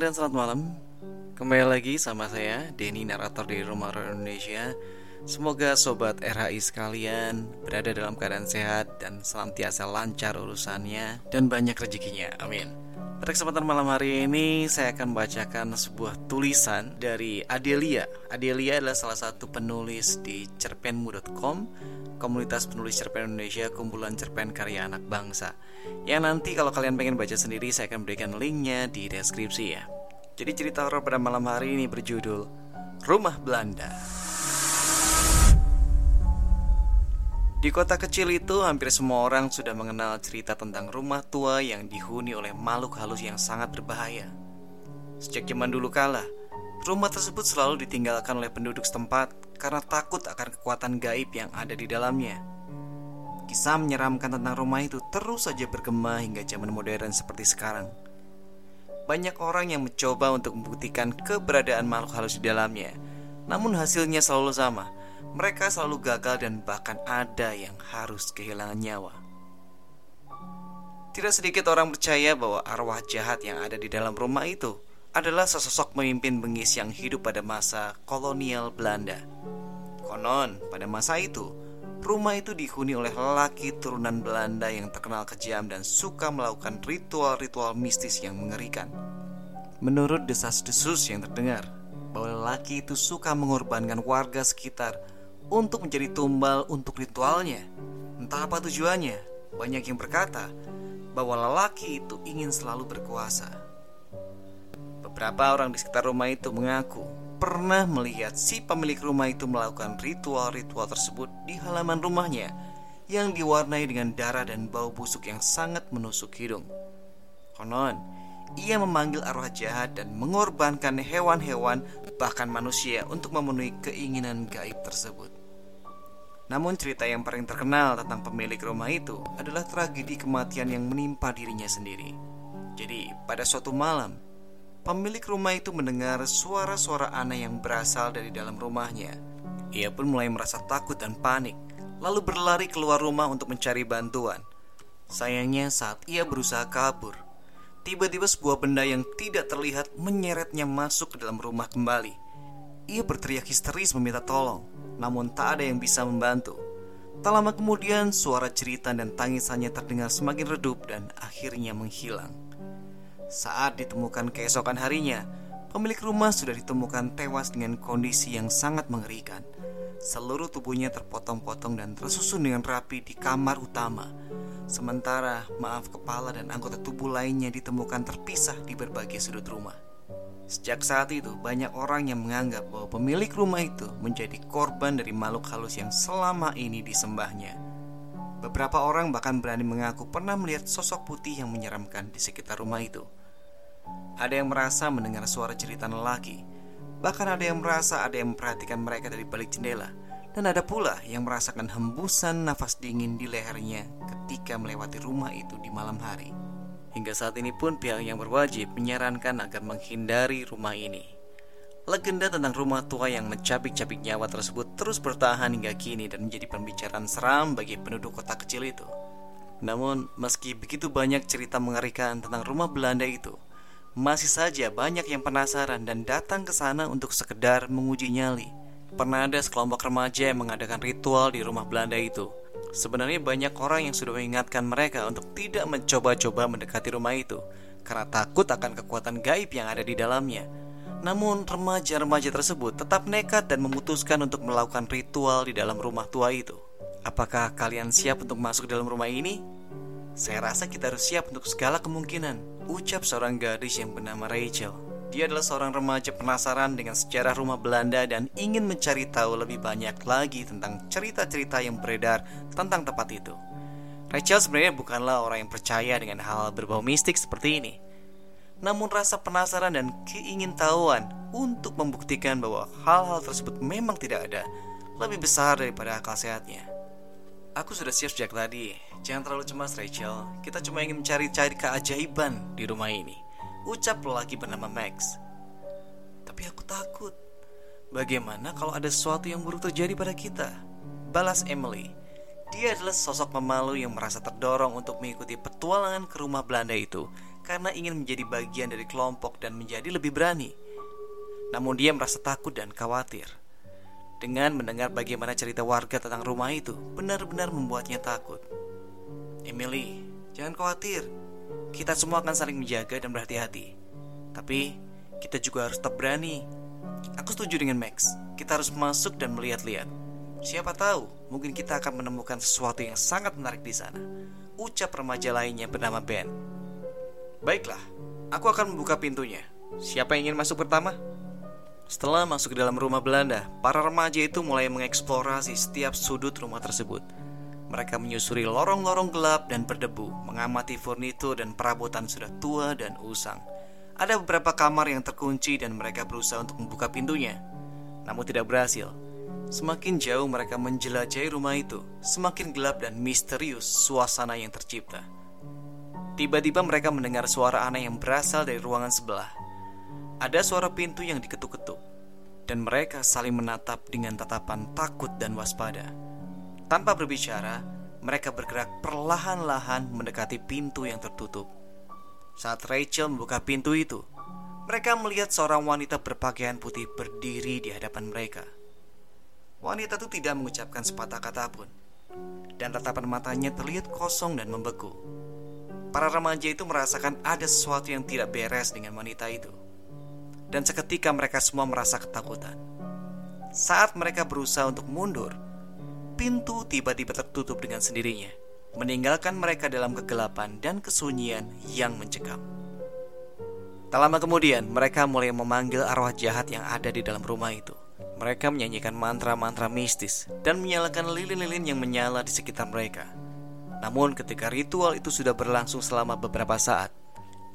Dan selamat malam Kembali lagi sama saya Denny, narator dari Rumah Horor Indonesia Semoga sobat RHI sekalian berada dalam keadaan sehat dan senantiasa lancar urusannya dan banyak rezekinya. Amin. Pada kesempatan malam hari ini saya akan bacakan sebuah tulisan dari Adelia. Adelia adalah salah satu penulis di cerpenmu.com, komunitas penulis cerpen Indonesia, kumpulan cerpen karya anak bangsa. Yang nanti kalau kalian pengen baca sendiri saya akan berikan linknya di deskripsi ya. Jadi cerita horor pada malam hari ini berjudul Rumah Belanda. Di kota kecil itu, hampir semua orang sudah mengenal cerita tentang rumah tua yang dihuni oleh makhluk halus yang sangat berbahaya. Sejak zaman dulu kala, rumah tersebut selalu ditinggalkan oleh penduduk setempat karena takut akan kekuatan gaib yang ada di dalamnya. Kisah menyeramkan tentang rumah itu terus saja bergema hingga zaman modern seperti sekarang. Banyak orang yang mencoba untuk membuktikan keberadaan makhluk halus di dalamnya, namun hasilnya selalu sama – mereka selalu gagal dan bahkan ada yang harus kehilangan nyawa. Tidak sedikit orang percaya bahwa arwah jahat yang ada di dalam rumah itu adalah sesosok pemimpin bengis yang hidup pada masa kolonial Belanda. Konon, pada masa itu, rumah itu dihuni oleh lelaki turunan Belanda yang terkenal kejam dan suka melakukan ritual-ritual mistis yang mengerikan. Menurut desas-desus yang terdengar, bahwa lelaki itu suka mengorbankan warga sekitar untuk menjadi tumbal untuk ritualnya. Entah apa tujuannya, banyak yang berkata bahwa lelaki itu ingin selalu berkuasa. Beberapa orang di sekitar rumah itu mengaku pernah melihat si pemilik rumah itu melakukan ritual-ritual tersebut di halaman rumahnya yang diwarnai dengan darah dan bau busuk yang sangat menusuk hidung. Konon, ia memanggil arwah jahat dan mengorbankan hewan-hewan bahkan manusia untuk memenuhi keinginan gaib tersebut. Namun cerita yang paling terkenal tentang pemilik rumah itu adalah tragedi kematian yang menimpa dirinya sendiri. Jadi, pada suatu malam, pemilik rumah itu mendengar suara-suara aneh yang berasal dari dalam rumahnya. Ia pun mulai merasa takut dan panik, lalu berlari keluar rumah untuk mencari bantuan. Sayangnya saat ia berusaha kabur, tiba-tiba sebuah benda yang tidak terlihat menyeretnya masuk ke dalam rumah kembali. Ia berteriak histeris meminta tolong, namun tak ada yang bisa membantu. Tak lama kemudian, suara cerita dan tangisannya terdengar semakin redup dan akhirnya menghilang. Saat ditemukan keesokan harinya, pemilik rumah sudah ditemukan tewas dengan kondisi yang sangat mengerikan. Seluruh tubuhnya terpotong-potong dan tersusun dengan rapi di kamar utama. Sementara maaf kepala dan anggota tubuh lainnya ditemukan terpisah di berbagai sudut rumah. Sejak saat itu, banyak orang yang menganggap bahwa pemilik rumah itu menjadi korban dari makhluk halus yang selama ini disembahnya. Beberapa orang bahkan berani mengaku pernah melihat sosok putih yang menyeramkan di sekitar rumah itu. Ada yang merasa mendengar suara cerita lelaki, bahkan ada yang merasa ada yang memperhatikan mereka dari balik jendela, dan ada pula yang merasakan hembusan nafas dingin di lehernya ketika melewati rumah itu di malam hari. Hingga saat ini pun pihak yang berwajib menyarankan agar menghindari rumah ini. Legenda tentang rumah tua yang mencabik-cabik nyawa tersebut terus bertahan hingga kini dan menjadi pembicaraan seram bagi penduduk kota kecil itu. Namun, meski begitu banyak cerita mengerikan tentang rumah Belanda itu, masih saja banyak yang penasaran dan datang ke sana untuk sekedar menguji nyali. Pernah ada sekelompok remaja yang mengadakan ritual di rumah Belanda itu Sebenarnya banyak orang yang sudah mengingatkan mereka untuk tidak mencoba-coba mendekati rumah itu karena takut akan kekuatan gaib yang ada di dalamnya. Namun remaja-remaja tersebut tetap nekat dan memutuskan untuk melakukan ritual di dalam rumah tua itu. Apakah kalian siap untuk masuk dalam rumah ini? Saya rasa kita harus siap untuk segala kemungkinan, ucap seorang gadis yang bernama Rachel. Dia adalah seorang remaja penasaran dengan sejarah rumah Belanda dan ingin mencari tahu lebih banyak lagi tentang cerita-cerita yang beredar tentang tempat itu. Rachel sebenarnya bukanlah orang yang percaya dengan hal berbau mistik seperti ini. Namun rasa penasaran dan keingintahuan untuk membuktikan bahwa hal-hal tersebut memang tidak ada lebih besar daripada akal sehatnya. Aku sudah siap sejak tadi. Jangan terlalu cemas, Rachel. Kita cuma ingin mencari-cari keajaiban di rumah ini. Ucap lelaki bernama Max. Tapi aku takut. Bagaimana kalau ada sesuatu yang buruk terjadi pada kita? Balas Emily. Dia adalah sosok pemalu yang merasa terdorong untuk mengikuti petualangan ke rumah Belanda itu karena ingin menjadi bagian dari kelompok dan menjadi lebih berani. Namun dia merasa takut dan khawatir. Dengan mendengar bagaimana cerita warga tentang rumah itu, benar-benar membuatnya takut. Emily, jangan khawatir. Kita semua akan saling menjaga dan berhati-hati. Tapi kita juga harus tetap berani. Aku setuju dengan Max. Kita harus masuk dan melihat-lihat. Siapa tahu, mungkin kita akan menemukan sesuatu yang sangat menarik di sana. Ucap remaja lainnya bernama Ben. Baiklah, aku akan membuka pintunya. Siapa yang ingin masuk pertama? Setelah masuk ke dalam rumah Belanda, para remaja itu mulai mengeksplorasi setiap sudut rumah tersebut. Mereka menyusuri lorong-lorong gelap dan berdebu, mengamati furnitur dan perabotan sudah tua dan usang. Ada beberapa kamar yang terkunci dan mereka berusaha untuk membuka pintunya, namun tidak berhasil. Semakin jauh mereka menjelajahi rumah itu, semakin gelap dan misterius suasana yang tercipta. Tiba-tiba mereka mendengar suara aneh yang berasal dari ruangan sebelah. Ada suara pintu yang diketuk-ketuk, dan mereka saling menatap dengan tatapan takut dan waspada. Tanpa berbicara, mereka bergerak perlahan-lahan mendekati pintu yang tertutup. Saat Rachel membuka pintu itu, mereka melihat seorang wanita berpakaian putih berdiri di hadapan mereka. Wanita itu tidak mengucapkan sepatah kata pun, dan tatapan matanya terlihat kosong dan membeku. Para remaja itu merasakan ada sesuatu yang tidak beres dengan wanita itu dan seketika mereka semua merasa ketakutan. Saat mereka berusaha untuk mundur, pintu tiba-tiba tertutup dengan sendirinya, meninggalkan mereka dalam kegelapan dan kesunyian yang mencekam. Tak lama kemudian, mereka mulai memanggil arwah jahat yang ada di dalam rumah itu. Mereka menyanyikan mantra-mantra mistis dan menyalakan lilin-lilin yang menyala di sekitar mereka. Namun, ketika ritual itu sudah berlangsung selama beberapa saat,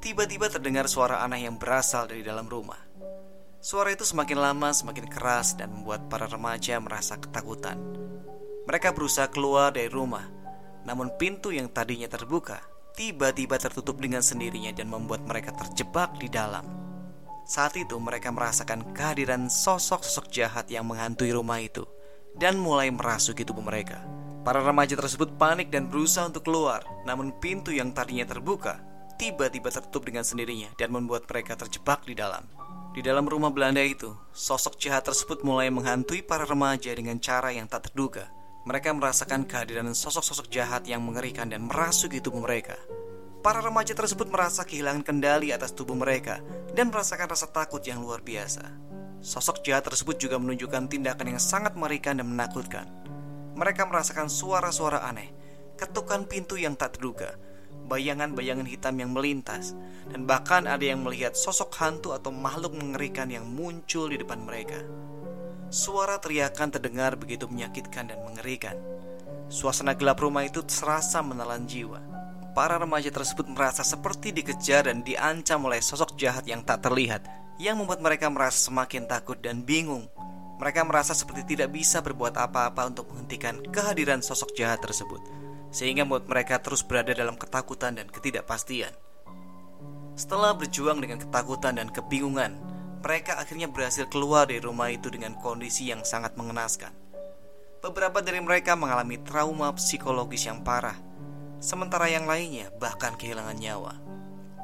tiba-tiba terdengar suara aneh yang berasal dari dalam rumah. Suara itu semakin lama semakin keras dan membuat para remaja merasa ketakutan. Mereka berusaha keluar dari rumah, namun pintu yang tadinya terbuka tiba-tiba tertutup dengan sendirinya dan membuat mereka terjebak di dalam. Saat itu mereka merasakan kehadiran sosok-sosok jahat yang menghantui rumah itu dan mulai merasuki tubuh mereka. Para remaja tersebut panik dan berusaha untuk keluar, namun pintu yang tadinya terbuka tiba-tiba tertutup dengan sendirinya dan membuat mereka terjebak di dalam. Di dalam rumah Belanda itu, sosok jahat tersebut mulai menghantui para remaja dengan cara yang tak terduga. Mereka merasakan kehadiran sosok-sosok jahat yang mengerikan dan merasuki tubuh mereka. Para remaja tersebut merasa kehilangan kendali atas tubuh mereka dan merasakan rasa takut yang luar biasa. Sosok jahat tersebut juga menunjukkan tindakan yang sangat mengerikan dan menakutkan. Mereka merasakan suara-suara aneh, ketukan pintu yang tak terduga, bayangan-bayangan hitam yang melintas, dan bahkan ada yang melihat sosok hantu atau makhluk mengerikan yang muncul di depan mereka. Suara teriakan terdengar begitu menyakitkan dan mengerikan. Suasana gelap rumah itu serasa menelan jiwa. Para remaja tersebut merasa seperti dikejar dan diancam oleh sosok jahat yang tak terlihat, yang membuat mereka merasa semakin takut dan bingung. Mereka merasa seperti tidak bisa berbuat apa-apa untuk menghentikan kehadiran sosok jahat tersebut sehingga membuat mereka terus berada dalam ketakutan dan ketidakpastian. Setelah berjuang dengan ketakutan dan kebingungan, mereka akhirnya berhasil keluar dari rumah itu dengan kondisi yang sangat mengenaskan. Beberapa dari mereka mengalami trauma psikologis yang parah, sementara yang lainnya bahkan kehilangan nyawa.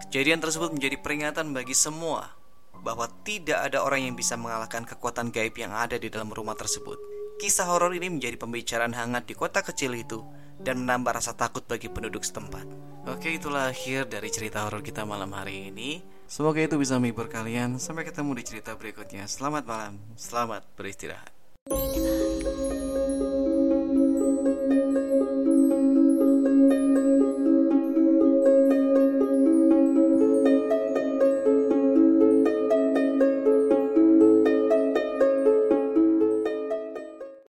Kejadian tersebut menjadi peringatan bagi semua bahwa tidak ada orang yang bisa mengalahkan kekuatan gaib yang ada di dalam rumah tersebut. Kisah horor ini menjadi pembicaraan hangat di kota kecil itu dan menambah rasa takut bagi penduduk setempat. Oke, itulah akhir dari cerita horor kita malam hari ini. Semoga itu bisa menghibur kalian. Sampai ketemu di cerita berikutnya. Selamat malam, selamat beristirahat.